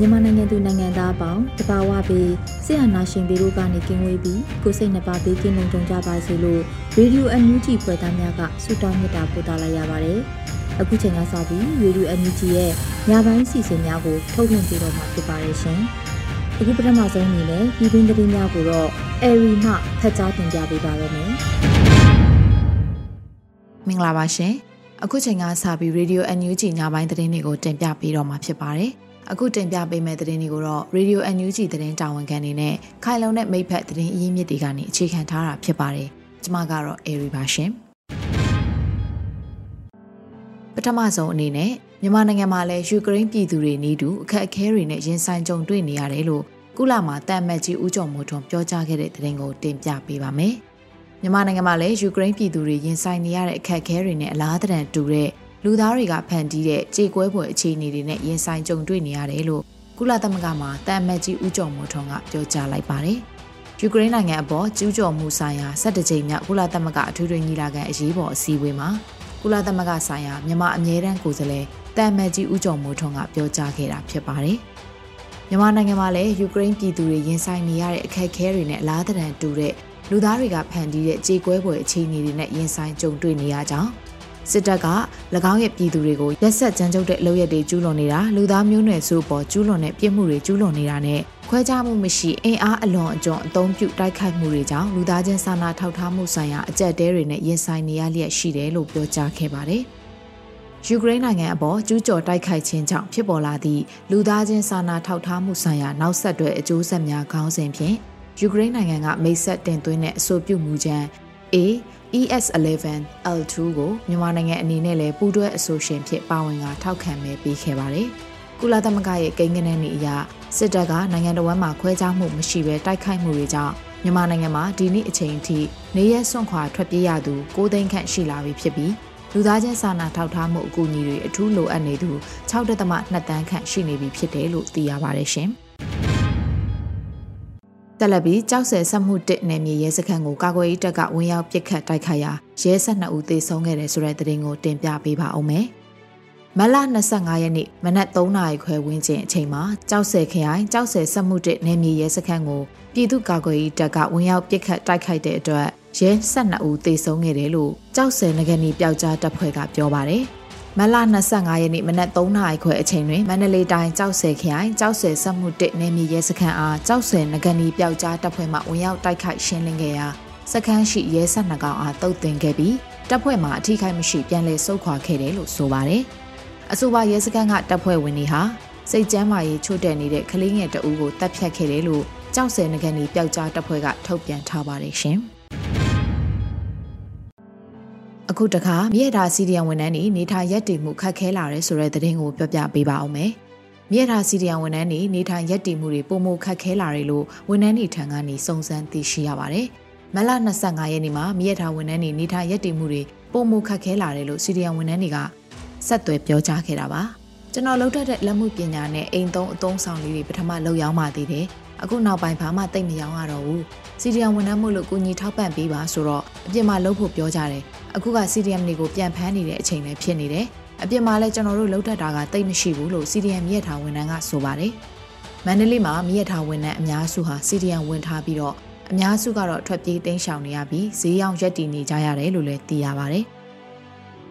မြန်မာနိုင်ငံသူနိုင်ငံသားအပေါင်းတဘာဝပြီးဆရာနာရှင်ပြီးတို့ကနေကင်းဝေးပြီးကိုစိတ်နှပါပေးကင်းလုံးကြုံကြပါစေလို့ရေဒီယိုအန်ယူဂျီဖွယ်သားများကဆုတောင်းမေတ္တာပို့သလာရပါတယ်။အခုချိန်ကစပြီးရေဒီယိုအန်ယူဂျီရဲ့ညပိုင်းစီစဉ်များကိုထုတ်လွှင့်ပေးတော့မှာဖြစ်ပါတယ်ရှင်။အခုပထမဆုံးအနေနဲ့ပြည်တွင်းသတင်းများကိုတော့အေရီမှဖတ်ကြားတင်ပြပေးပါရမယ်။မင်္ဂလာပါရှင်။အခုချိန်ကစပြီးရေဒီယိုအန်ယူဂျီညပိုင်းသတင်းတွေကိုတင်ပြပေးတော့မှာဖြစ်ပါတယ်။ အခုတင်ပြပေးမယ့်သတင်းတွေကိုတော့ Radio NUG သတင်းတာဝန်ခံနေနဲ့ခိုင်လုံတဲ့မိဖက်သတင်းအရင်းမြစ်တွေကနေအခြေခံထားတာဖြစ်ပါတယ်။ကျွန်မကတော့ Airy ပါရှင်။ပထမဆုံးအနေနဲ့မြန်မာနိုင်ငံမှာလည်းယူကရိန်းပြည်သူတွေနေတူအခက်အခဲတွေနဲ့ရင်ဆိုင်ကြုံတွေ့နေရတယ်လို့ကုလမှာတန်မတ်ကြီးဦးကျော်မိုးထွန်းပြောကြားခဲ့တဲ့သတင်းကိုတင်ပြပေးပါမယ်။မြန်မာနိုင်ငံမှာလည်းယူကရိန်းပြည်သူတွေရင်ဆိုင်နေရတဲ့အခက်အခဲတွေနဲ့အလားတန်တူတဲ့ လူသားတွေကဖန်တီးတဲ့ကြေကွဲပွဲအခြေအနေတွေနဲ့ရင်ဆိုင်ကြုံတွေ့နေရတယ်လို့ကုလသမဂ္ဂမှာတန်မတ်ကြီးဦးကျော်မိုးထွန်းကပြောကြားလိုက်ပါတယ်။ယူကရိန်းနိုင်ငံအပေါ်ကျူးကျော်မှုဆိုင်ရာ17ကြိမ်မြောက်ကုလသမဂ္ဂအထွေထွေညီလာခံအရေးပေါ်အစည်းအဝေးမှာကုလသမဂ္ဂဆိုင်ရာမြန်မာအမြဲတမ်းကိုယ်စားလှယ်တန်မတ်ကြီးဦးကျော်မိုးထွန်းကပြောကြားခဲ့တာဖြစ်ပါတယ်။မြန်မာနိုင်ငံမှာလည်းယူကရိန်းပြည်သူတွေရင်ဆိုင်နေရတဲ့အခက်အခဲတွေနဲ့အလားတန်တူတဲ့လူသားတွေကဖန်တီးတဲ့ကြေကွဲပွဲအခြေအနေတွေနဲ့ရင်ဆိုင်ကြုံတွေ့နေရကြောင်း စစ်တပ်က၎င်းရဲ့ပြည်သူတွေကိုရက်ဆက်ကြမ်းကြုတ်တဲ့လုပ်ရက်တွေကျူးလွန်နေတာလူသားမျိုးနွယ်စုပေါ်ကျူးလွန်တဲ့ပြစ်မှုတွေကျူးလွန်နေတာနဲ့ခွဲခြားမှုမရှိအင်အားအလွန်အကျွံအသုံးပြုတိုက်ခိုက်မှုတွေကြောင့်လူသားချင်းစာနာထောက်ထားမှုဆိုင်ရာအကြက်တဲတွေနဲ့ရင်ဆိုင်နေရလျက်ရှိတယ်လို့ပြောကြားခဲ့ပါတယ်။ယူကရိန်းနိုင်ငံအပေါ်ကျူးကျော်တိုက်ခိုက်ခြင်းကြောင့်ဖြစ်ပေါ်လာသည့်လူသားချင်းစာနာထောက်ထားမှုဆိုင်ရာနောက်ဆက်တွဲအကျိုးဆက်များခေါင်းစဉ်ဖြင့်ယူကရိန်းနိုင်ငံကမိတ်ဆက်တင်သွင်းတဲ့အဆိုပြုမှုချမ်း A ES11 L2 ကိုမြန်မာနိုင်ငံအနေနဲ့လည်းပူးတွဲအဆိုရှင်ဖြစ်ပါဝင်ကထောက်ခံမဲပေးခဲ့ပါတယ်။ကုလသမဂ္ဂရဲ့ကိန်းဂဏန်းဤအရစစ်တပ်ကနိုင်ငံတော်ဝန်မှခွဲခြားမှုမရှိဘဲတိုက်ခိုက်မှုတွေကြောင့်မြန်မာနိုင်ငံမှာဒီနေ့အချိန်အထိနေရဲစွန့်ခွာထွက်ပြေးရသူ9သိန်းခန့်ရှိလာပြီဖြစ်ပြီးလူသားချင်းစာနာထောက်ထားမှုအကူအညီတွေအထူးလိုအပ်နေသူ6.2တန်းခန့်ရှိနေပြီဖြစ်တယ်လို့သိရပါတယ်ရှင်။ တက်လက်ပြီးကြောက်ဆယ်ဆက်မှုတစ်နယ်မြေရဲစခန်းကိုကာကွယ်ရေးတပ်ကဝင်ရောက်ပစ်ခတ်တိုက်ခိုက်ရာရဲ12ဦးသေဆုံးခဲ့တယ်ဆိုတဲ့သတင်းကိုတင်ပြပေးပါအောင်မယ်။မလ25ရက်နေ့မနက်3နာရီခွဲဝန်းကျင်အချိန်မှာကြောက်ဆယ်ခရိုင်ကြောက်ဆယ်ဆက်မှုတစ်နယ်မြေရဲစခန်းကိုပြည်သူ့ကာကွယ်ရေးတပ်ကဝင်ရောက်ပစ်ခတ်တိုက်ခိုက်တဲ့အတွက်ရဲ12ဦးသေဆုံးခဲ့တယ်လို့ကြောက်ဆယ်ငကနေပျောက်ကြားတပ်ဖွဲ့ကပြောပါတယ်။ မလ25ရက်နေ့မနက်3နာရီခွဲအချိန်တွင်မန္တလေးတိုင်းကြောက်ဆယ်ခရိုင်ကြောက်ဆယ်စက်မှုတစ်နယ်မြေရဲစခန်းအားကြောက်ဆယ်ငကနီပျောက်ကြားတပ်ဖွဲ့မှဝင်ရောက်တိုက်ခိုက်ရှင်းလင်းခဲ့ရာစခန်းရှိရဲဆက်နှကောင်အားတုတ်တင်ခဲ့ပြီးတပ်ဖွဲ့မှအထိခိုက်မရှိပြန်လည်ဆုတ်ခွာခဲ့တယ်လို့ဆိုပါတယ်။အဆိုပါရဲစခန်းကတပ်ဖွဲ့ဝင်တွေဟာစိတ်ကြမ်းမာရေးချို့တဲ့နေတဲ့ကလေးငယ်တအူးကိုတပ်ဖြတ်ခဲ့တယ်လို့ကြောက်ဆယ်ငကနီပျောက်ကြားတပ်ဖွဲ့ကထုတ်ပြန်ထားပါတယ်ရှင်။ အခုတခါမြေတာစီဒီယံဝန်ထမ်းတွေနေထိုင်ရက်တည်မှုခက်ခဲလာတယ်ဆိုတဲ့သတင်းကိုပြောပြပေးပါအောင်မယ်။မြေတာစီဒီယံဝန်ထမ်းတွေနေထိုင်ရက်တည်မှုတွေပုံမခက်ခဲလာတယ်လို့ဝန်ထမ်းတွေထံကနေစုံစမ်းသိရှိရပါတယ်။မလ25ရက်နေ့မှာမြေတာဝန်ထမ်းတွေနေထိုင်ရက်တည်မှုတွေပုံမခက်ခဲလာတယ်လို့စီဒီယံဝန်ထမ်းတွေကဆက်သွယ်ပြောကြားခဲ့တာပါ။ကျွန်တော်လုပ်တတ်တဲ့လက်မှုပညာနဲ့အိမ်သုံးအသုံးဆောင်လေးတွေပထမလုပ်ရောက်မှသေးတယ်။ အခုနောက်ပိုင်းဘာမှတိတ်မရောရတော့ဘူး။စီဒီယံဝန်ထမ်းမှုလို့ကိုကြီးထောက်ပံ့ပေးပါဆိုတော့အပြင်မှာလုပ်ဖို့ပြောကြတယ်အခုက CDM တွေကိုပြန်ဖမ်းနေတဲ့အချိန်လည်းဖြစ်နေတယ်အပြင်မှာလည်းကျွန်တော်တို့လှုပ်ထက်တာကတိတ်မရှိဘူးလို့ CDM မြက်ထားဝန်ထမ်းကဆိုပါတယ်မန္တလေးမှာမြက်ထားဝန်ထမ်းအများစုဟာ CDM ဝင်ထားပြီးတော့အများစုကတော့ထွက်ပြေးတိမ်းရှောင်နေရပြီးဈေးရောင်းရက်တည်နေကြရတယ်လို့လည်းသိရပါတယ်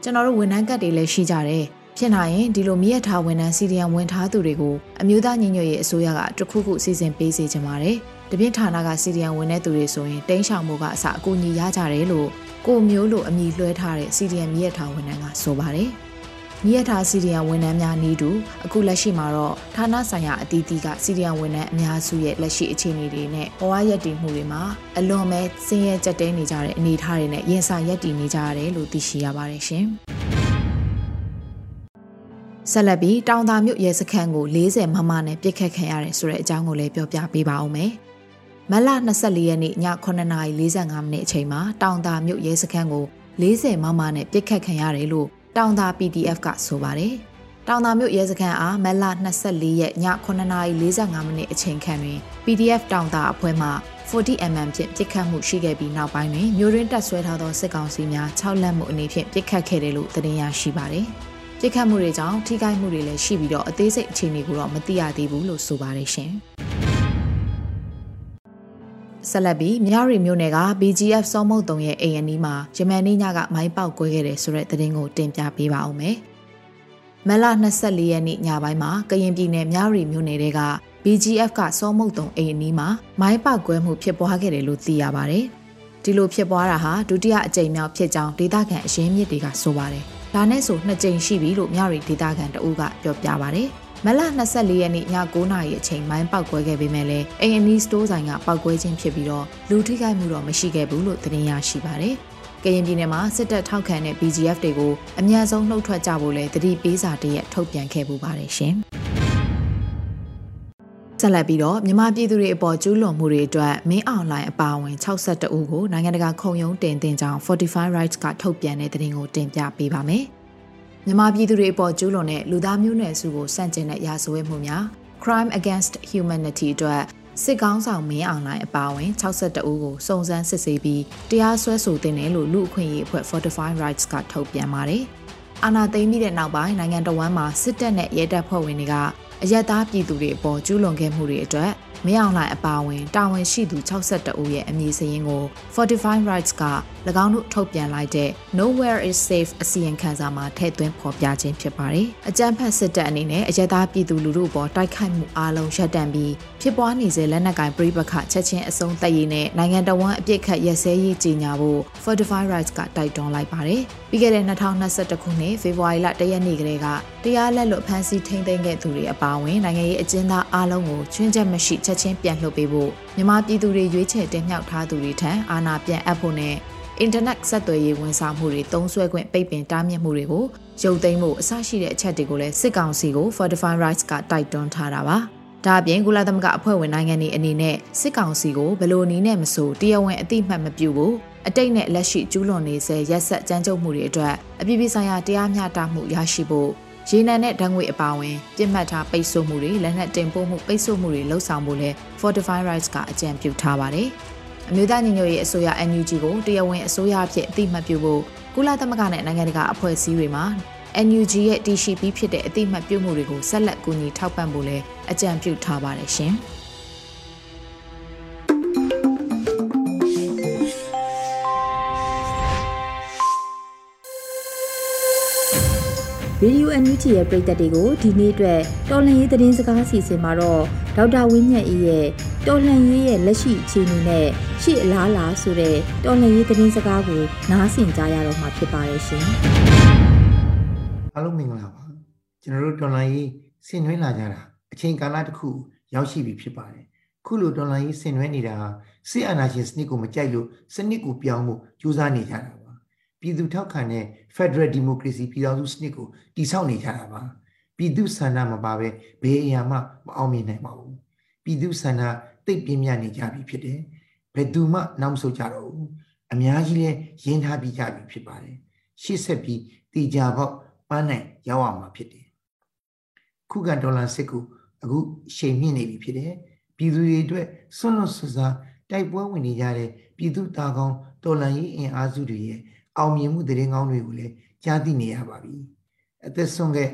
ကျကျွန်တော်တို့ဝန်ထမ်းကတ်တွေလည်းရှိကြတယ် ဖြစ်နိုင်ရင်ဒီလိုမြည့်ထားဝန်ထမ်းစီဒီယံဝင်ထားသူတွေကိုအမျိုးသားညီညွတ်ရေးအစိုးရကတခုခုစီစဉ်ပေးစေချင်ပါတယ်တပြင်းဌာနကစီဒီယံဝင်တဲ့သူတွေဆိုရင်တင်းရှောင်မှုကအစအကူညီရကြတယ်လို့ကိုမျိုးလိုအမိလွှဲထားတဲ့စီဒီယံမြည့်ထားဝန်ထမ်းကဆိုပါတယ်မြည့်ထားစီဒီယံဝန်ထမ်းများနေတူအခုလက်ရှိမှာတော့ဌာနဆိုင်ရာအသီးသီးကစီဒီယံဝန်ထမ်းအများစုရဲ့လက်ရှိအခြေအနေတွေနဲ့ဘဝရက်တည်မှုတွေမှာအလွန်ပဲဆင်းရဲကြက်တဲနေကြတဲ့အနေအထားတွေနဲ့ရင်ဆိုင်ရက်တည်နေကြရတယ်လို့သိရှိရပါတယ်ရှင် ဆက်လက်ပြီးတောင်သာမြို့ရဲစခန်းကို40မမနဲ့ပြစ်ခတ်ခံရတယ်ဆိုတဲ့အကြောင်းကိုလည်းပြောပြပေးပါဦးမယ်။မလ24ရက်နေ့ည9:45မိနစ်အချိန်မှာတောင်သာမြို့ရဲစခန်းကို40မမနဲ့ပြစ်ခတ်ခံရတယ်လို့တောင်သာ PDF ကဆိုပါတယ်။တောင်သာမြို့ရဲစခန်းအားမလ24ရက်ည9:45မိနစ်အချိန်ခန့်တွင် PDF တောင်သာအဖွဲ့မှ 40mm ဖြင့်ပြစ်ခတ်မှုရှိခဲ့ပြီးနောက်ပိုင်းတွင်မြို့ရင်းတပ်ဆွဲထားသောစစ်ကောင်စီများ6လက်မှုအနေဖြင့်ပြစ်ခတ်ခဲ့တယ်လို့သတင်းရရှိပါတယ်။ ပြစ်ခတ်မှုတွေကြောင့်ထိခိုက်မှုတွေလည်းရှိပြီးတော့အသေးစိတ်အခြေအနေကိုတော့မသိရသေးဘူးလို့ဆိုပါတယ်ရှင်။ဆက်လက်ပြီးမြရီမြို့နယ်က BGF စောမုတ်တုံရဲ့အိမ်အနီးမှာယမန်နေ့ညကမိုင်းပေါက်ကွဲခဲ့တယ်ဆိုတဲ့သတင်းကိုတင်ပြပေးပါအောင်မယ်။မလ24ရက်နေ့ညပိုင်းမှာကရင်ပြည်နယ်မြရီမြို့နယ်က BGF ကစောမုတ်တုံအိမ်အနီးမှာမိုင်းပေါက်ကွဲမှုဖြစ်ပွားခဲ့တယ်လို့သိရပါတယ်။ဒီလိုဖြစ်ပွားတာဟာဒုတိယအကြိမ်မြောက်ဖြစ်ကြောင်းဒေသခံအရင်းမြစ်တွေကဆိုပါတယ်။ ဒါနဲ့ဆိုနှစ်ကြိမ်ရှိပြီလို့မြရီဒေတာကန်တအူးကပြောပြပါဗျ။မလ24ရက်နေ့ည9:00နာရီအချိန်မိုင်းပောက်ကွဲခဲ့ပေမဲ့လည်း A&E Store ဆိုင်ကပောက်ကွဲခြင်းဖြစ်ပြီးတော့လူထိခိုက်မှုတော့မရှိခဲ့ဘူးလို့သတင်းရရှိပါတယ်။ကရင်ပြည်နယ်မှာစစ်တပ်ထောက်ခံတဲ့ BGF တွေကိုအများဆုံးနှုတ်ထွက်ကြဖို့လဲတတိပေးစာတရက်ထုတ်ပြန်ခဲ့ပူပါတယ်ရှင်။ ဆက်လက်ပြီးတော့မြန်မာပြည်သူတွေအပေါ်ကျူးလွန်မှုတွေအတွက်မင်းအောင်လိုင်းအပါအဝင်62ဦးကိုနိုင်ငံတကာခုံရုံးတင်တင်ကြောင်း45 rights ကထုတ်ပြန်တဲ့သတင်းကိုတင်ပြပေးပါမယ်။မြန်မာပြည်သူတွေအပေါ်ကျူးလွန်တဲ့လူသားမျိုးနွယ်စုကိုစန့်ကျင်တဲ့ရာဇဝတ်မှုများ crime against humanity အတွက်စစ်ကောင်းဆောင်မင်းအောင်လိုင်းအပါအဝင်62ဦးကိုစုံစမ်းစစ်ဆေးပြီးတရားစွဲဆိုတင်တယ်လို့လူအခွင့်အရေးအဖွဲ့45 rights ကထုတ်ပြန်ပါတယ်။အာဏာသိမ်းပြီးတဲ့နောက်ပိုင်းနိုင်ငံတော်ဝန်မှာစစ်တပ်နဲ့ရဲတပ်ဖွဲ့ဝင်တွေက အရက်သားပြည်သူတွေအပေါ်ကျူးလွန်ခဲ့မှုတွေအတွက်မင်းအောင်လှိုင်အပါအဝင်တာဝန်ရှိသူ62ဦးရဲ့အမည်စာရင်းကို Fortify Rights က၎င်းတို့ထုတ်ပြန်လိုက်တဲ့ Nowhere is Safe အစီရင်ခံစာမှာထည့်သွင်းဖော်ပြခြင်းဖြစ်ပါတယ်။အကြမ်းဖက်စစ်တပ်အနေနဲ့အရက်သားပြည်သူလူထုအပေါ်တိုက်ခိုက်မှုအလုံးရပ်တန့်ပြီးဖြစ်ပွားနေစေလက်နက်ကင်ပြိပခချက်ချင်းအဆုံးသတ်ရေးနဲ့နိုင်ငံတော်ဝန်အပြစ်ခတ်ရက်စဲရေးကြီးညာဖို့ Fortify Rights ကတိုက်တွန်းလိုက်ပါတယ်။ပြီးခဲ့တဲ့2021ခုနှစ်ဖေဖော်ဝါရီလ1ရက်နေ့ကလေးကတရားလက်လွတ်ဖမ်းဆီးထိန်းသိမ်းခဲ့သူတွေအပါအဝင်နိုင်ငံရေးအကျဉ်းသားအလုံးကိုချွင်းချက်မရှိချက်ချင်းပြန်လွှတ်ပေးဖို့မြန်မာပြည်သူတွေရွေးချယ်တင်မြှောက်ထားသူတွေထံအာဏာပြန်အပ်ဖို့နဲ့အင်တာနက်ဆက်သွယ်ရေးဝန်ဆောင်မှုတွေသုံးစွဲခွင့်ပိတ်ပင်တားမြစ်မှုတွေကိုရုပ်သိမ်းဖို့အစရှိတဲ့အချက်တွေကိုလည်းစစ်ကောင်စီကို Fortify Rights ကတိုက်တွန်းထားတာပါ။ဒါအပြင်ကုလသမဂ္ဂအဖွဲ့ဝင်နိုင်ငံတွေအနေနဲ့စစ်ကောင်စီကိုဘယ်လိုနည်းနဲ့မဆိုတရားဝင်အတိမတ်မပြုဘူးအတိတ်နဲ့လက်ရှိကျူးလွန်နေစေရက်ဆက်ကြမ်းကြုတ်မှုတွေအတွက်အပြည်ပြည်ဆိုင်ရာတရားမျှတမှုရရှိဖို့ ရေနံနဲ့ဓာတ်ငွေအပါအဝင်ပြစ်မှတ်ထားပိတ်ဆို့မှုတွေလက်နက်တင်ပို့မှုပိတ်ဆို့မှုတွေလှုပ်ဆောင်ဖို့လဲ Fortify Rights ကအကြံပြုထားပါတယ်။အမျိုးသားညီညွတ်ရေးအစိုးရ NUG ကိုတရားဝင်အစိုးရအဖြစ်အသိမှတ်ပြုဖို့ကုလသမဂ္ဂနဲ့နိုင်ငံတကာအဖွဲ့အစည်းတွေမှာ NUG ရဲ့တည်ရှိပြီးဖြစ်တဲ့အသိမှတ်ပြုမှုတွေကိုဆက်လက်ကူညီထောက်ပံ့ဖို့လဲအကြံပြုထားပါတယ်ရှင်။ ရေဒီယိုအန်ယူဂျီရဲ့ပရိသတ်တွေကိုဒီနေ့အတွက်တော်လှန်ရေးသတင်းစကားစီစဉ်မှာတော့ဒေါက်တာဝင်းမြတ်အေးရဲ့တော်လှန်ရေးရဲ့လက်ရှိအခြေအနေနဲ့ရှေ့အလားလာဆိုတဲ့တော်လှန်ရေးသတင်းစကားကိုနားဆင်ကြရတော့မှာဖြစ်ပါတယ်ရှင်။အားလုံးမင်္ဂလာပါ။ကျွန်တော်တို့တော်လှန်ရေးဆင်နွှဲလာကြတာအချိန်ကာလတစ်ခုရောက်ရှိပြီဖြစ်ပါတယ်။ခုလိုတော်လှန်ရေးဆင်နွှဲနေတာစစ်အာဏာရှင်စနစ်ကိုမကြိုက်လို့စနစ်ကိုပြောင်းဖို့ကြိုးစားနေကြတာ ပြည်သူထောက်ခံတဲ့ Federal Democracy ပြည်ထောင်စုစနစ်ကိုတည်ဆောက်နေကြတာပါပြည်သူဆန္ဒမပါပဲဘယ်အရာမှမအောင်မြင်နိုင်ပါဘူးပြည်သူဆန္ဒတိတ်ပြင်းပြနေကြပြီဖြစ်တယ်ဘယ်သူမှနောက်မဆုတ်ကြတော့ဘူးအများကြီးလဲရင်းထားပြီးကြပြီဖြစ်ပါတယ်ရှေ့ဆက်ပြီးတည်ကြပေါက်ပန်းနိုင်ရောက်အောင်မှာဖြစ်တယ်ခုခံဒေါ်လာစစ်ကိုအခုချိန်မြင့်နေပြီဖြစ်တယ်ပြည်သူတွေအတွက်ဆွန့်လွတ်ဆွစားတိုက်ပွဲဝင်နေကြတဲ့ပြည်သူတာကောင်းတော်လန်ရေးအင်အားစုတွေရဲ့ အောင်မြင်မှုသတင်းကောင်းတွေကိုလည်းကြားသိနေရပါပြီအသက်ဆုံးခဲ့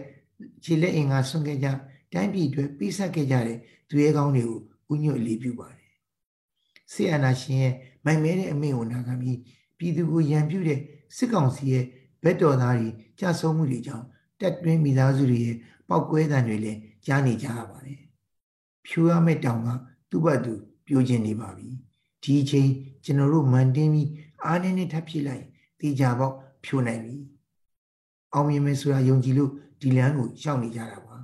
ခြေလက်အင်္ဂါဆုံးခဲ့ကြတိုင်းပြည်အတွက်ပေးဆက်ခဲ့ကြတဲ့သူရဲကောင်းတွေကိုဥညွတ်အလေးပြုပါတယ်ဆေးအာနာရှင်ရဲ့မိုင်မဲတဲ့အမိန့်ကိုနာခံပြီးပြည်သူကိုရန်ပြုတဲ့စစ်ကောင်စီရဲ့ဘက်တော်သားတွေကြဆုံးမှုတွေကြောင့်တက်တွင်းမိသားစုတွေရဲ့ပောက်ကွဲတံတွေလည်းကြားနေကြရပါတယ်ဖြူရမယ့်တောင်ကသူ့ဘက်သူပြိုကျင်နေပါပြီဒီအချိန်ကျွန်တော်တို့မန်တင်းပြီးအားနည်းနည်းထပ်ဖြစ်လိုက် တေချာပေါက်ဖြိုနိုင်ပြီအောင်မြင်မယ်ဆိုတာယုံကြည်လို့ဒီလမ်းကိုရှောက်နေကြတာပါ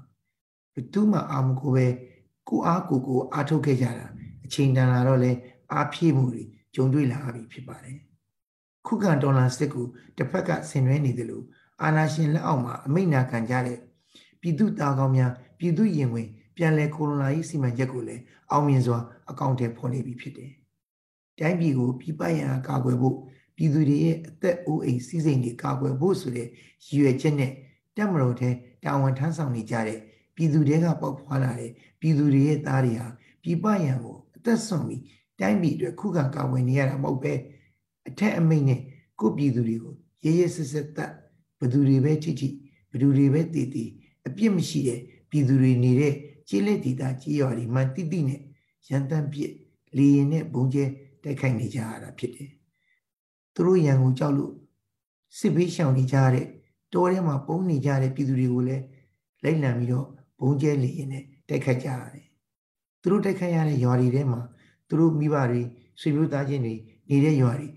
ဘသူမှအာမကိုပဲကိုအားကိုကိုအားထုတ်ခဲ့ကြတာအချိန်တန်လာတော့လဲအားဖြည့်မှုတွေကြုံတွေ့လာပြီဖြစ်ပါတယ်ခုခံဒေါ်လာစစ်ကိုတစ်ဖက်ကဆင်နွှဲနေတယ်လို့အာနာရှင်လက်အောက်မှာအမိန့်နာခံကြတဲ့ပြည်သူတာကောင်းများပြည်သူရင်ဝင်ပြန်လဲကိုလိုနာရေးစီမံချက်ကိုလည်းအောင်မြင်စွာအကောင့်ထဲဖော်နေပြီဖြစ်တယ်။တိုင်းပြည်ကိုပြည်ပရန်ကာကွယ်ဖို့ ပြည်သူတွေရဲ့အသက်အိုးအိမ်စီးစိမ်တွေကာကွယ်ဖို့ဆိုတဲ့ရည်ရွယ်ချက်နဲ့တက်မတော်ထဲတာဝန်ထမ်းဆောင်နေကြတဲ့ပြည်သူတွေကပေါက်ဖွာလာတဲ့ပြည်သူတွေရဲ့သားတွေဟာပြည်ပရန်ကိုအသက်ဆုံးပြီးတိုင်းပြည်အတွက်ခုခံကာကွယ်နေရတာမဟုတ်ပဲအထက်အမိန့်နဲ့ကိုပြည်သူတွေကိုရဲရဲစစ်စစ်တတ်ဘသူတွေပဲထိထိဘသူတွေပဲတည်တည်အပြစ်မရှိတဲ့ပြည်သူတွေနေတဲ့ကျေးလက်ဒေသကြေးရွာတွေမှတိတိနဲ့ရန်တမ်းပြစ်လေရင်နဲ့ဘုံကျဲတိုက်ခိုက်နေကြရတာဖြစ်တယ်။ သူတို့ရန်ကိုကြောက်လို့စစ်ဘေးရှောင်နေကြတဲ့တောထဲမှာပုံနေကြတဲ့ပြည်သူတွေကိုလည်းလိုက်လံပြီးတော့ဘုံကျဲလေရင်နဲ့တိုက်ခိုက်ကြရတယ်။သူတို့တိုက်ခိုက်ရတဲ့ရွာတွေထဲမှာသူတို့မိဘတွေဆွေမျိုးသားချင်းတွေနေတဲ့ရွာတွေ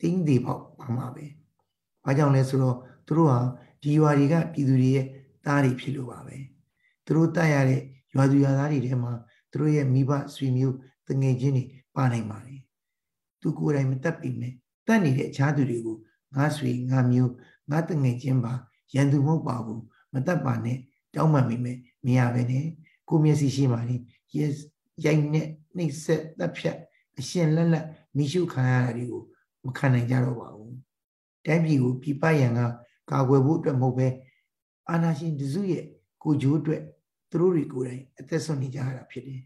တင်းသေးပေါက်ပါမှာပဲ။ဘာကြောင့်လဲဆိုတော့သူတို့ဟာဒီရွာတွေကပြည်သူတွေရဲ့သားတွေဖြစ်လို့ပါပဲ။သူတို့တတ်ရတဲ့ရွာသူရွာသားတွေထဲမှာသူတို့ရဲ့မိဘဆွေမျိုးတငယ်ချင်းတွေပါနိုင်ပါတယ်။သူကိုယ်တိုင်မတတ်ပြီမဲ့ တတ်နေတဲ့အခြားသူတွေကိုငါဆွေငါမျိုးငါတငယ်ချင်းပါရန်သူမဟုတ်ပါဘူးမတတ်ပါနဲ့တောင်းပန်မိမဲ့မရပဲနဲ့ကိုမျက်စိရှိမှလေရိုက်နဲ့နှိပ်ဆက်တပ်ဖြတ်အရှင်လက်လက်မိရှုခံရတာတွေကိုမခံနိုင်ကြတော့ပါဘူးတိုင်းပြည်ကိုပြပရန်ကကာကွယ်ဖို့အတွက်မဟုတ်ပဲအာနာရှင်တစုရဲ့ကိုဂျိုးအတွက်သူတို့တွေကိုယ်တိုင်အသက်ဆုံးနေကြရတာဖြစ်တယ်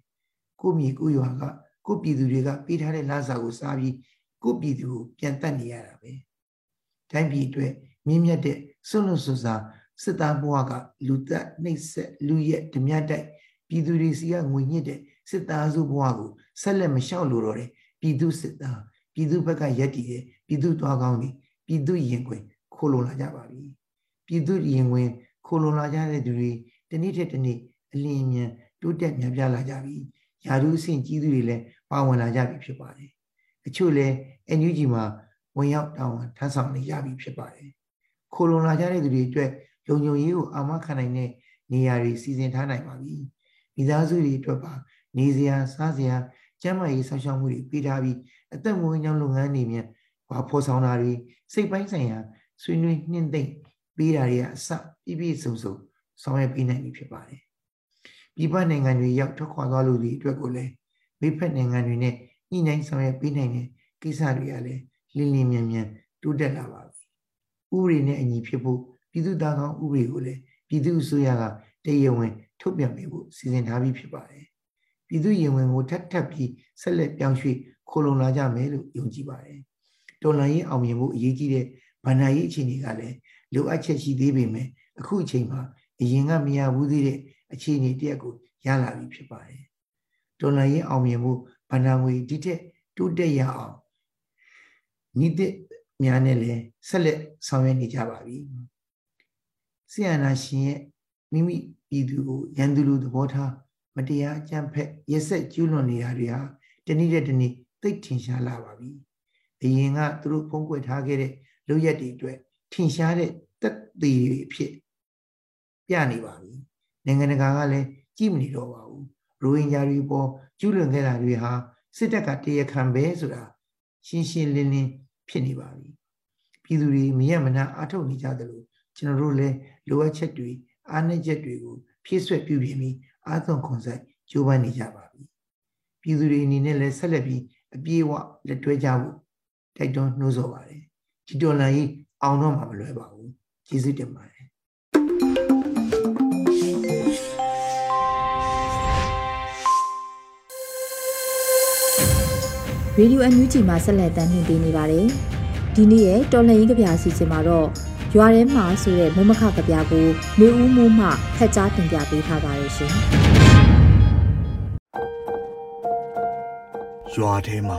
ကိုမြေကိုရွာကကိုပြည်သူတွေကပေးထားတဲ့လစာကိုစားပြီး ကိုပြည်သူကိုပြန်တက်နေရတာပဲတိုင်းပြည်အတွက်မြင့်မြတ်တဲ့ဆွလွန်ဆွစာစစ်သားဘဝကလူသက်နှိပ်စက်လူရက်ဓမြတိုက်ပြည်သူတွေစီကငွေညစ်တဲ့စစ်သားစုဘဝကိုဆက်လက်မလျှောက်လို့တော့တယ်ပြည်သူစစ်သားပြည်သူဘက်ကရက်တည်တဲ့ပြည်သူသွားကောင်းတွေပြည်သူရင်ခွင်ခိုးလုံလာကြပါပြီပြည်သူရင်ခွင်ခိုးလုံလာကြတဲ့သူတွေတနေ့ထက်တနေ့အလင်းအမြန်တိုးတက်မြန်ပြလာကြပြီယာရုဆင့်ကြီးသူတွေလည်းပါဝင်လာကြပြီဖြစ်ပါတယ် အချို့လည်း NUG မှာဝင်ရောက်တောင်းထမ်းဆောင်နေရပြီဖြစ်ပါတယ်ခိုးလုံလာကြတဲ့သူတွေအတွက်လုံခြုံရေးကိုအာမခံနိုင်တဲ့နေရာတွေစီစဉ်ထားနိုင်ပါပြီမိသားစုတွေအတွက်ပါနေစရာစားစရာကျန်းမာရေးဆောက်ရှောက်မှုတွေပေးထားပြီးအသက်မွေးကြောင်းလုပ်ငန်းတွေမြန်ဘာဖော်ဆောင်တာတွေစိတ်ပိုင်းဆိုင်ရာဆွေးနွေးနှင့်သိမ့်ပေးတာတွေကအစပြည့်ပြည့်စုံစုံဆောင်ရွက်ပေးနိုင်ပြီဖြစ်ပါတယ်ပြည်ပနိုင်ငံတွေရောက်ထွက်ခွာသွားလို့ဒီအတွက်ကိုလည်းမိဖက်နိုင်ငံတွေနဲ့ ညှိနှိုင်းဆောင်ရွက်ပေးနိုင်တဲ့ကိစ္စတွေကလည်းလင်းလင်းမြန်မြန်တိုးတက်လာပါပြီဥပဒေနဲ့အညီဖြစ်ဖို့ပြည်သူ့သားကောင်းဥပဒေကိုလည်းပြည်သူ့အစိုးရကတရားဝင် ထုတ်ပြန်ပေးဖို့စီစဉ်ထားပြီးဖြစ်ပါတယ်ပြည်သူ့ရင်ဝင်ကိုထပ်ထပ်ပြီးဆက်လက်ပြောင်းရွှေ့ခိုလုံလာကြမယ်လို့ယုံကြည်ပါတယ်တော်လှန်ရေးအောင်မြင်ဖို့အရေးကြီးတဲ့ဗန္ဒာရေးအခြေအနေကလည်းလိုအပ်ချက်ရှိသေးပေမဲ့အခုအချိန်မှာအရင်ကမရဘူးသေးတဲ့အခြေအနေတရက်ကိုရလာပြီဖြစ်ပါတယ်တော်လှန်ရေးအောင်မြင်ဖို့ ဗန္ဒာငွေဒီတက်တိုးတက်ရအောင်ညီတဲ့များနဲ့လည်းဆက်လက်ဆောင်ရွက်နေကြပါပြီဆီယနာရှင်ရဲ့မိမိပြည်သူကိုရန်သူလိုသဘောထားမတရားအကြမ်းဖက်ရက်ဆက်ကျူးလွန်နေတာတွေဟာတနည်းတဲ့တနည်းသိထင်ရှားလာပါပြီအရင်ကသူတို့ဖုံးကွယ်ထားခဲ့တဲ့လုပ်ရက်တွေအတွက်ထင်ရှားတဲ့တက်သေးတွေဖြစ်ပြနေပါပြီနိုင်ငံတကာကလည်းကြည့်မနေတော့ပါဘူး ရိုဟင်ဂျာတွေပေါ်ကျူးလွန်ခဲ့တာတွေဟာစစ်တပ်ကတရားခံပဲဆိုတာရှင်းရှင်းလင်းလင်းဖြစ်နေပါပြီပြည်သူတွေမရမနာအထုတ်နေကြသလိုကျွန်တော်တို့လည်းလိုအပ်ချက်တွေအားနည်းချက်တွေကိုဖြည့်ဆွက်ပြုပြင်ပြီးအားသွန်ခွန်ဆိုင်ကြိုးပမ်းနေကြပါပြီပြည်သူတွေအနေနဲ့လည်းဆက်လက်ပြီးအပြေးအဝလက်တွဲကြဖို့တိုက်တွန်းနှိုးဆော်ပါတယ်ဒီတော်လှန်ရေးအောင်တော့မှာမလွယ်ပါဘူးကျေးဇူးတင်ပါတယ် ရေဒီယိုအန်ယူဂျီမှာဆက်လက်တင်ပြနေပါတယ်။ဒီနေ့ရဲ့တော်လှန်ရေးကြပြအစီအစဉ်မှာတော့ရွာထဲမှာဆိုတဲ့မုံမခကြပြကိုနေဦးမိုးမှဖက်ကြားတင်ပြပေးထားပါရရှင်။ရွာထဲမှာ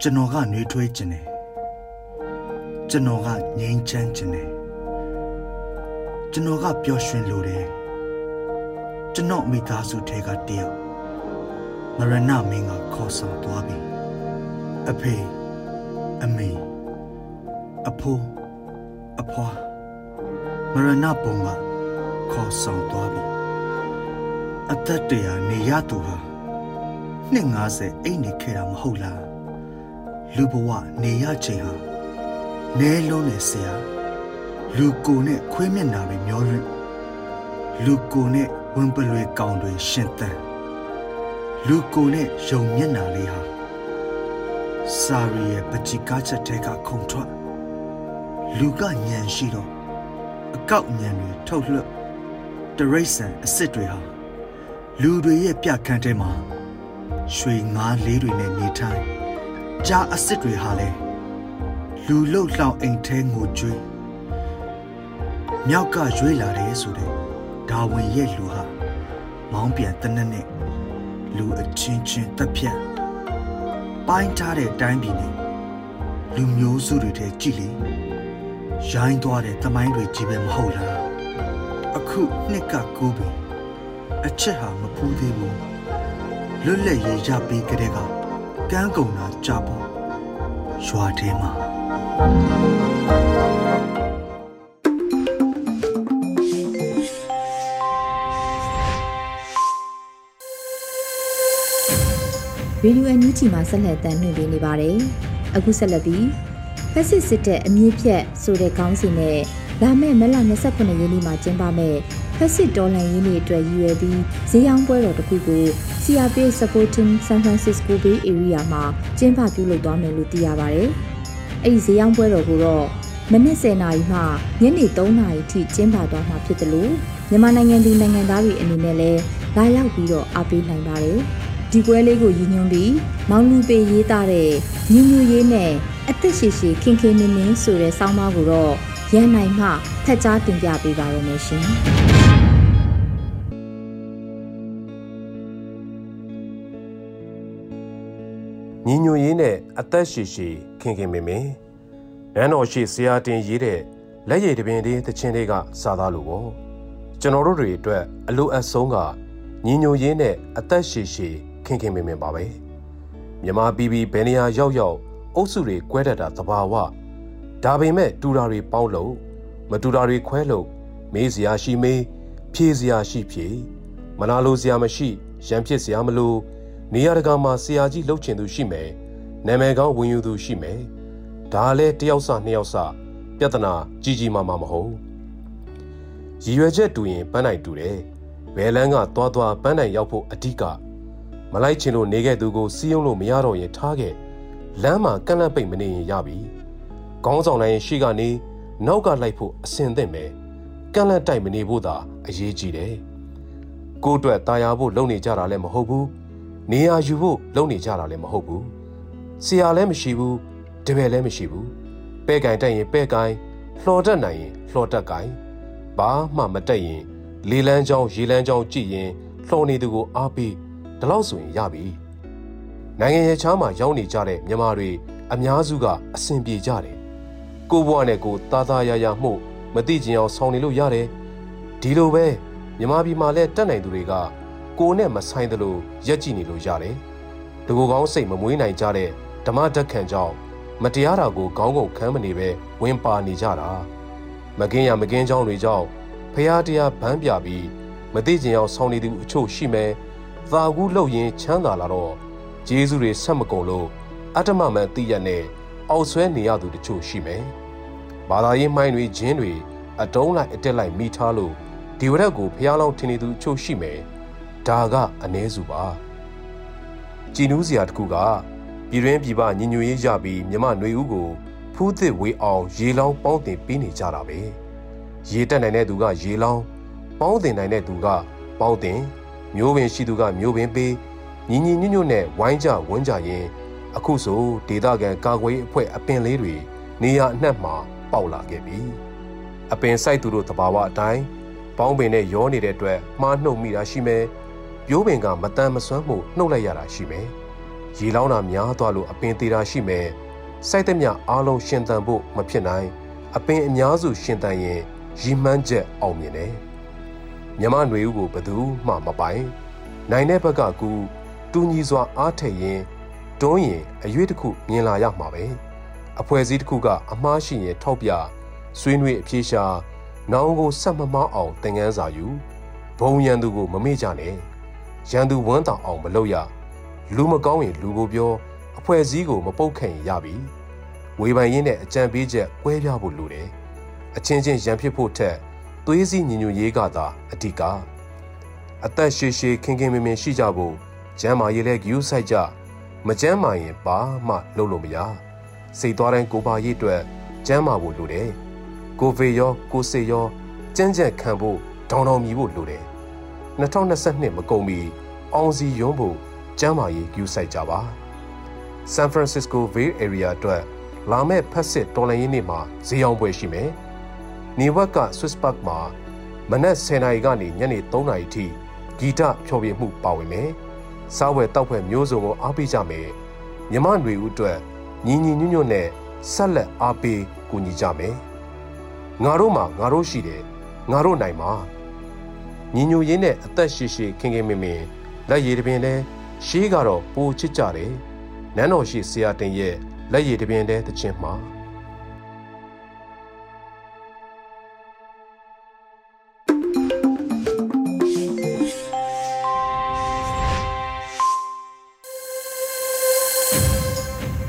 ကျွန်တော်ကနှွေးထွေးခြင်းတယ်။ကျွန်တော်ကငြိမ်းချမ်းခြင်းတယ်ကျွန်တော်ကပျော်ရွှင်လိုတယ်ကျွန်တော်မိသားစုထဲကတယောက် မရဏမင်းကခေါ်ဆောင်သွားပြီအဖေအမေအဖိုးအဖွာမရဏပုံကခေါ်ဆောင်သွားပြီအသက်တရာနေရသူဟာနှစ်90အိတ်နေခဲ့တာမဟုတ်လားလူဘဝနေရချိန်ဟာနဲလုံးနဲ့ဆရာလူကိုနဲ့ခွေးမျက်နာတွေမျောရင့်လူကိုနဲ့ဝင်ပလွေကောင်တွေရှင်သန် လူကိုနဲ့ယုံမျက်နာလေးဟာစာရီရဲ့ပချီကားချက်ထဲကခုံထွက်လူကညံရှိတော့အကောက်ညံတွေထုတ်လွှတ်တရိษံအစ်စ်တွေဟာလူတွေရဲ့ပြခန့်ထဲမှာရွှေငါးလေးတွေနဲ့နေထိုင်ကြားအစ်စ်တွေဟာလည်းလူလှုပ်လှောင်အိမ်ထဲငိုကြွေးမြောက်ကရွေးလာတယ်ဆိုတဲ့ဒါဝင်ရဲ့လူဟာမောင်းပြန်တနက်နဲ့ လူအချင်းချင်းတက်ဖြတ်ပိုင်းထားတဲ့တိုင်းပြည်နဲ့လူမျိုးစုတွေထဲကြည်လေရိုင်းသွားတဲ့တမိုင်းတွေကြီးပဲမဟုတ်လားအခုနှစ်ကကိုးပြီအချက်ဟာမဖူးသေးဘူးလွတ်လပ်ရေးရပြီးကြတဲ့ကကန်းကုံတာကြပေါ့ရွာထဲမှာ ရေဒီယိုအန်ယူဂျီမှာဆက်လက်တမ်းလွှင့်ပေးနေပါတယ်။အခုဆက်လက်ပြီးဖက်စစ်စစ်တဲ့အမြင့်ဖြတ်ဆိုတဲ့ခေါင်းစဉ်နဲ့လာမယ့်မလ29ရက်နေ့မှာကျင်းပမယ့်ဖက်စစ်တော်လှန်ရေးနေ့အတွက်ရည်ရွယ်ပြီးဈေးရောင်းပွဲတော်တစ်ခုကို CRPH Supporting San Francisco Bay Area မှာကျင်းပပြုလုပ်သွားမယ်လို့သိရပါတယ်။အဲ့ဒီဈေးရောင်းပွဲတော်ကိုတော့မနက်10:00နာရီမှညနေ3:00နာရီထိကျင်းပသွားမှာဖြစ်တယ်လို့မြန်မာနိုင်ငံသူနိုင်ငံသားတွေအနေနဲ့လည်းလာရောက်ပြီးတော့အားပေးနိုင်ပါတယ်။ ဒီပွဲလေးကိုရည်ညွှန်းပြီးမောင်လူပေရေးသားတဲ့ညူညူရေးနဲ့အသက်ရှည်ရှည်ခင်ခင်မင်းမင်းဆိုတဲ့ဆောင်းပါးကိုတော့ရန်နိုင်မှဖက်ကြားတင်ပြပေးပါရမရှင်။ညီညွတ်ရေးနဲ့အသက်ရှည်ရှည်ခင်ခင်မင်မင်နန်းတော်ရှိဆရာတင်ရေးတဲ့လက်ရည်တပင်လေးတခြင်းလေးကစာသားလိုပေါ့ကျွန်တော်တို့တွေအတွက်အလိုအဆုံးကညီညွတ်ရေးနဲ့အသက်ရှည်ရှည် ခင်ခင်မင်မင်ပါပဲမြမပီပီဘယ်နေရာရောက်ရောက်အုပ်စုတွေကွဲတတ်တာသဘာဝဒါပေမဲ့တူတာတွေပေါင်းလို့မတူတာတွေခွဲလို့မေးစရာရှိမေးဖြေစရာရှိဖြေမနာလိုစရာမရှိရံဖြစ်စရာမလိုနေရာတကာမှာဆရာကြီးလှုပ်ချင်သူရှိမယ်နာမည်ကောင်းဝင်ယူသူရှိမယ်ဒါလည်းတယောက်စနှစ်ယောက်စပြဿနာကြီးကြီးမားမားမဟုတ်ရည်ရွယ်ချက်တူရင်ပန်းနိုင်တူတယ်ဘယ်လန်းကသွားသွားပန်းနိုင်ရောက်ဖို့အဓိက မလိုက်ချင်လို့နေခဲ့သူကိုစီးယုံလို့မရတော့ရင်ထားခဲ့လမ်းမှာကန့်လန့်ပိတ်မနေရင်ရပြီခေါင်းဆောင်တိုင်းရှိကနေနောက်ကလိုက်ဖို့အစင်သင့်ပဲကန့်လန့်တိုက်မနေဖို့သာအရေးကြီးတယ်ကိုယ့်အတွက်ตายရဖို့လုပ်နေကြတာလည်းမဟုတ်ဘူးနေရာယူဖို့လုပ်နေကြတာလည်းမဟုတ်ဘူးဆရာလည်းမရှိဘူးတပည့်လည်းမရှိဘူးပဲ့ကင်တက်ရင်ပဲ့ကင်လှော်တက်နိုင်ရင်လှော်တက်ကင်ဘာမှမတက်ရင်လေလန်းချောင်းရေလန်းချောင်းကြည့်ရင်လှော်နေသူကိုအားပေး ဒီလောက်ဆိုရင်ရပြီနိုင်ငံရဲ့ချားမှာရောက်နေကြတဲ့မြန်မာတွေအများစုကအဆင်ပြေကြတယ်ကိုဘွားနဲ့ကိုသားသားရရမှုမသိကျင်အောင်ဆောင်နေလို့ရတယ်ဒီလိုပဲမြန်မာပြည်မှာလည်းတက်နိုင်သူတွေကကိုနဲ့မဆိုင်သလိုရက်ကြည့်နေလို့ရတယ်တကူကောင်းစိတ်မမွေးနိုင်ကြတဲ့ဓမ္မဓက္ခံကြောင့်မတရားတာကိုခေါင်းကုန်ခမ်းမနေပဲဝင်ပါနေကြတာမကင်းရမကင်းကြောင်းတွေကြောင့်ဖះတရားဗန်းပြပြီးမသိကျင်အောင်ဆောင်နေသူအချို့ရှိမယ် သာကူးလှုပ်ရင်ချမ်းသာလာတော့ဂျေဇုတွေဆက်မကုန်လို့အတ္တမမှန်သိရနဲ့အောက်ဆွဲနေရသူတချို့ရှိမယ်ဘာသာရေးမှိုင်းတွေဂျင်းတွေအတုံးလိုက်အတက်လိုက်မိထားလို့ဒီဝရက်ကိုဖះလောင်းထင်နေသူအချို့ရှိမယ်ဒါကအ ਨੇ စုပါကြည်နူးစရာတခုကပြည်တွင်းပြည်ပညီညွတ်ရေးရပြီးမြမຫນွေဦးကိုဖူးသစ်ဝေးအောင်ရေလောင်းပေါင်းတင်ပေးနေကြတာပဲရေတက်နိုင်တဲ့သူကရေလောင်းပေါင်းတင်နိုင်တဲ့သူကပေါင်းတင် မျိုးပင်ရှိသူကမျိုးပင်ပေးညီညီညွတ်ညွတ်နဲ့ဝိုင်းကြဝန်းကြရင်အခုဆိုဒေသခံကာကွယ်အဖွဲ့အပင်လေးတွေနေရာအနှံ့မှာပေါက်လာခဲ့ပြီအပင်စိုက်သူတို့တဘာဝအတိုင်းပေါင်းပင်နဲ့ရောနေတဲ့အတွက်မှားနှုတ်မိတာရှိမယ်ပြိုးပင်ကမတန်မစွမ်းမှုနှုတ်လိုက်ရတာရှိမယ်ရေလောင်းတာများသွားလို့အပင်သေးတာရှိမယ်စိုက်တဲ့မြအားလုံးရှင်သန်ဖို့မဖြစ်နိုင်အပင်အများစုရှင်သန်ရင်ရီမှန်းချက်အောင်မြင်တယ် မြမຫນွေဦးကိုဘသူမှမပိုင်နိုင်တဲ့ဘက်ကကူတူညီစွာအားထည့်ရင်တွန်းရင်အရွေးတစ်ခုမြင်လာရမှာပဲအဖွဲ့အစည်းတစ်ခုကအမှားရှိရင်ထောက်ပြဆွေးနွေးအပြေရှာနောင်ကိုဆက်မမောင်းအောင်သင်ခန်းစာယူဘုံရန်သူကိုမမေ့ကြနဲ့ရန်သူဝမ်းတောင်အောင်မလုပ်ရလူမကောင်းရင်လူကိုပြောအဖွဲ့အစည်းကိုမပုတ်ခင်ရပြီဝေဖန်ရင်းနဲ့အကြံပေးချက်ကွဲပြားဖို့လိုတယ်အချင်းချင်းရန်ဖြစ်ဖို့ထက် သွေးစည်းညီညွတ်ရေးကသာအဓိကအသက်ရှည်ရှည်ခင်ခင်မင်မင်ရှိကြဖို့ကျမ်းမာရေးလဲဂယူးဆိုင်ကြမကျမ်းမာရင်ဘာမှလုပ်လို့မရစိတ်သွားတိုင်းကိုပါရေးအတွက်ကျမ်းမာဖို့လိုတယ်ကိုဗေရောကိုစေရောကြမ်းကြက်ခံဖို့ဒေါင်တော်မြည်ဖို့လိုတယ်2022မကုန်မီအောင်စီရုံးဖို့ကျမ်းမာရေးဂယူးဆိုင်ကြပါ San Francisco Bay Area အတွက်လာမယ့်ဖက်စစ်တော်လှန်ရေးနေ့မှာဈေးအောင်ပွဲရှိမယ်။ နေဝက်က Swiss Park မှာမနက်10:00နာရီကနေညနေ3:00နာရီထိဂီတဖျော်ဖြေမှုပါဝင်မယ်။စားဝယ်တောက်ဖွဲ့မျိုးစုံကိုအားပေးကြမယ်။မြမຫນွေဦးအတွက်ညီညီညွတ်ညွတ်နဲ့ဆက်လက်အားပေးကူညီကြမယ်။ငါတို့မှာငါတို့ရှိတယ်။ငါတို့နိုင်မှာ။ညီညွတ်ရင်းနဲ့အသက်ရှိရှိခင်ခင်မင်မင်လက်ရည်တပင်လဲရှေးကတော့ပိုချစ်ကြတယ်။နန်းတော်ရှိဆရာတင်ရဲ့လက်ရည်တပင်တဲ့တခြင်းမှာ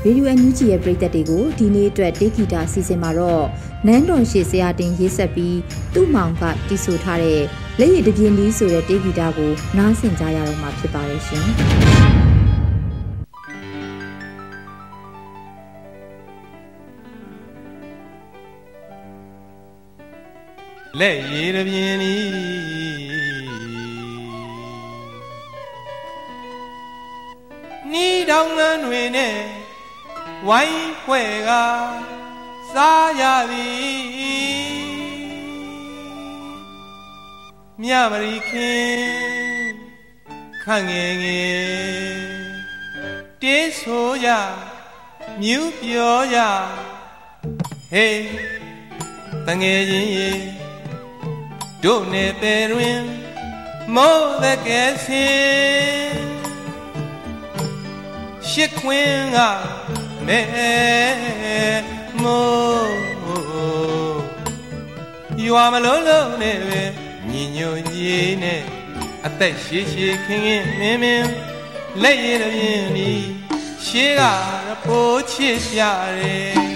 ရေဒီယိုအန်ယူဂျီရဲ့ပရိသတ်တွေကိုဒီနေ့အတွက်တေဂီတာစီစဉ်မှာတော့နန်းတော်ရှိဆရာတင်ရေးဆက်ပြီးသူ့မောင်ကတီးဆိုထားတဲ့လက်ရည်တပြင်းလေးဆိုတဲ့တေဂီတာကိုနားဆင်ကြရတော့မှာဖြစ်ပါတယ်ရှင်။လက်ရည်တပြင်းဤနီးတောင်လန်းတွေနဲ့ ဝိုင်းဖွဲ့ကစားရသည်မြမရီခင်ခန့်ငယ်ငယ်တေးဆိုရမြူးပြောရဟေးတငယ်ချင်းရေတို့နေပေတွင်မောသကဲစင်ရှစ်ခွင်းက မဲမိုးရွာမလုံးလုံးနဲ့ပဲညီညွတ်ရေးနဲ့အသက်ရှိရှိခင်ခင်မင်းမင်းလက်ရည်ပြင်းဒီရှေးကပိုးချစ်ကြတယ်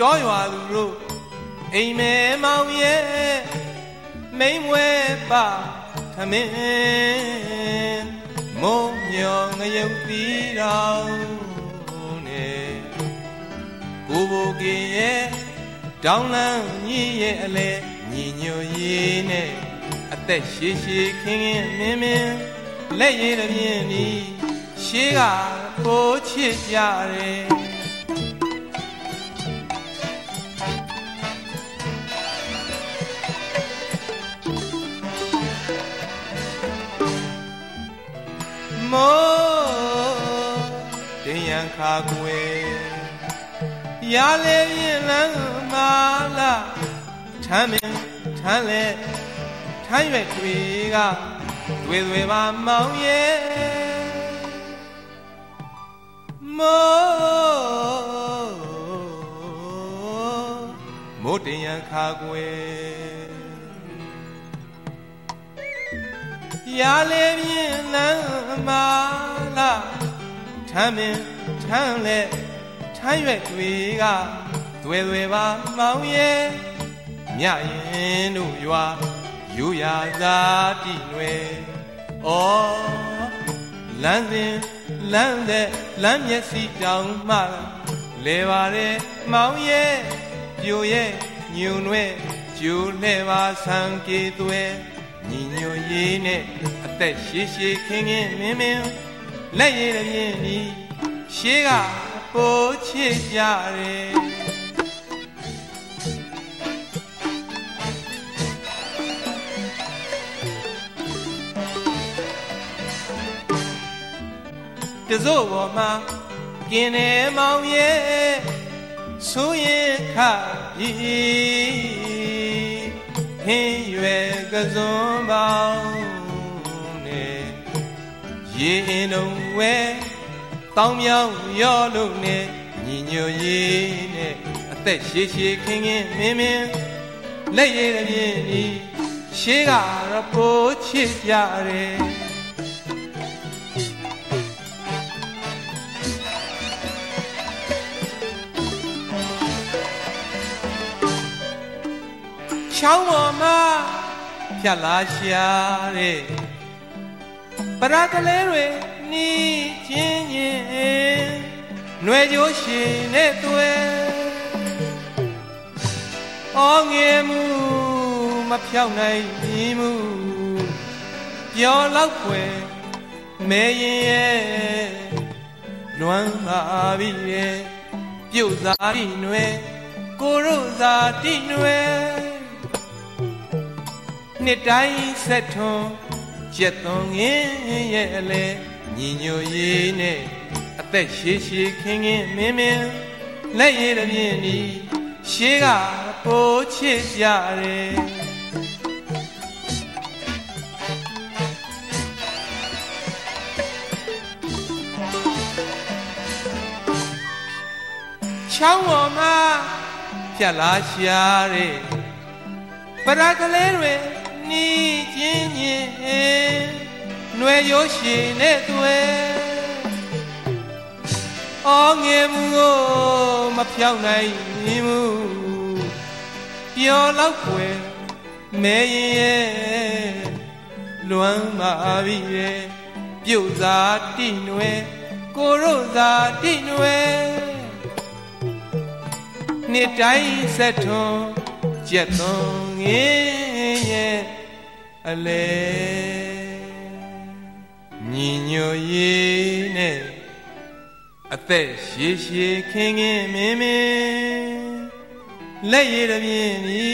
တောရွာသူတို့ အိမ်မဲမောင်ရဲ့မိန်ဝဲပါခမင်းမုံညောငရုတ်တီတော်နဲ့ကိုဘိုကင်ရဲ့တောင်းလန်းကြီးရဲ့အလဲညီညွတ်ရေးနဲ့အသက်ရှိရှိခင်ခင်မင်းမင်းလက်ရည်တပြင်းဒီရှေးကပိုးချစ်ကြတယ် မောတင်ရန်ခါကွယ်ရလေရင်လန်းမာလာထမ်းမင်းထမ်းလေထမ်းရွက်တွေကတွေ့တွေ့ပါမောင်ရဲ့မောမိုးတင်ရန်ခါကွယ် ရလေပြင်းလန်းမာလာထမ်းမင်းထမ်းလေထမ်းရွက်တွေကတွေ့တွေ့ပါမောင်ရဲ့မြရင်တို့ရွာယူရသာတိနွယ်ဩလမ်းစဉ်လမ်းတဲ့လမ်းမျက်စိတောင်မှလဲပါရဲမောင်ရဲ့ပြိုရဲ့ညုံွယ်ကျိုးလှဲပါဆံကေသွဲ 你牛爷爷，得谢谢看看妹妹，来也来也里，谢个抱歉些嘞。不做我妈，今年毛爷树叶开。 ဟင်းရွယ်ကစွန်းပေါင်းနဲ့ရေအင်းုံဝဲတောင်းမြောင်းရောလို့နဲ့ညီညွတ်ရေးနဲ့အသက်ရှည်ရှည်ခင်းခင်းမင်းမင်းလက်ရည်ပြင်းဤရှေးကတော့ပိုးချစ်ကြတယ် ချောင်းပေါ်မှာဖြတ်လာရှာတဲ့ပရကလေးတွေနီးချင်းချင်းຫນွေကြိုးရှင်နဲ့တွေ့အော်ငယ်မှုမဖြောက်နိုင်ပြီမှုပျော်လောက်ွယ်မဲရင်ရဲ့လွမ်းပါပြီရဲ့ပြုတ်စားပြီးຫນွေကိုရိုစာတိຫນွေ နှစ်တိုင်းဆက်ထွန်ရက်သွန်ငင်းရဲ့အလဲညီညွတ်ရေးနဲ့အသက်ရှည်ရှည်ခင်းခင်းမင်းမင်းလက်ရည်တပြင်းဒီရှေးကပိုးချစ်ကြတယ်ချောင်းပေါ်မှာဖြတ်လာရှာတဲ့ပရကလေးတွေ နီးချင်းချင်းຫນွေရိုးရှင်နဲ့တွေ့အော်ငယ်မှုကိုမဖြောင်းနိုင်မှုပျော်လောက်ွယ်မဲရင်ရဲ့လွမ်းပါပြီရဲ့ပြုတ်စာတိနွယ်ကိုရိုစာတိနွယ်နှစ်တိုင်းဆက်ထွန်ကြက်သွန်ငင်းရဲ့ အလဲညီညွတ်ရေးနဲ့အသက်ရှည်ရှည်ခင်းခင်းမင်းမင်းလက်ရည်တပြင်းဤ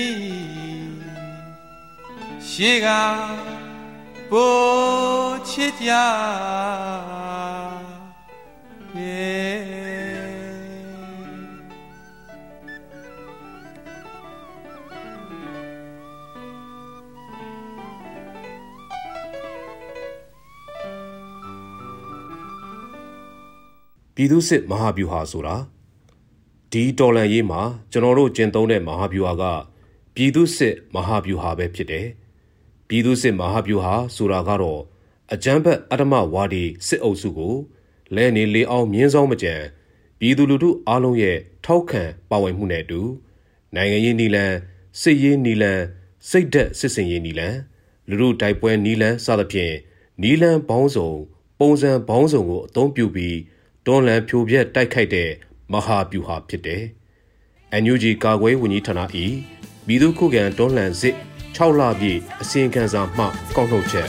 ရှေးကပိုးချစ်ကြ ပြည်သူစစ်မဟာဗျူဟာဆိုတာဒီတော်လန်ရေးမှာကျွန်တော်တို့ကျင့်သုံးတဲ့မဟာဗျူဟာကပြည်သူစစ်မဟာဗျူဟာပဲဖြစ်တယ်။ပြည်သူစစ်မဟာဗျူဟာဆိုတာကတော့အကြမ်းဖက်အဓမ္မဝါဒီစစ်အုပ်စုကိုလဲနေလေအောင်မြင်းဆောင်မကြံပြည်သူလူထုအားလုံးရဲ့ထောက်ခံပါဝင်မှုနဲ့အတူနိုင်ငံရေးနီလန်စစ်ရေးနီလန်စိတ်သက်စစ်စင်ရေးနီလန်လူထုတိုက်ပွဲနီလန်စသဖြင့်နီလန်ဘောင်းစုံ ပုံစံဘောင်းစုံကိုအသုံးပြုပြီး တွန်းလှန်ဖြိုပြက်တိုက်ခိုက်တဲ့မဟာဗျူဟာဖြစ်တယ်။ NUG ကာကွယ်ဝန်ကြီးဌာန၏ပြည်သူ့ခုခံတွန်းလှန်စစ်6လပြည့်အစီရင်ခံစာမှကောက်နှုတ်ချက်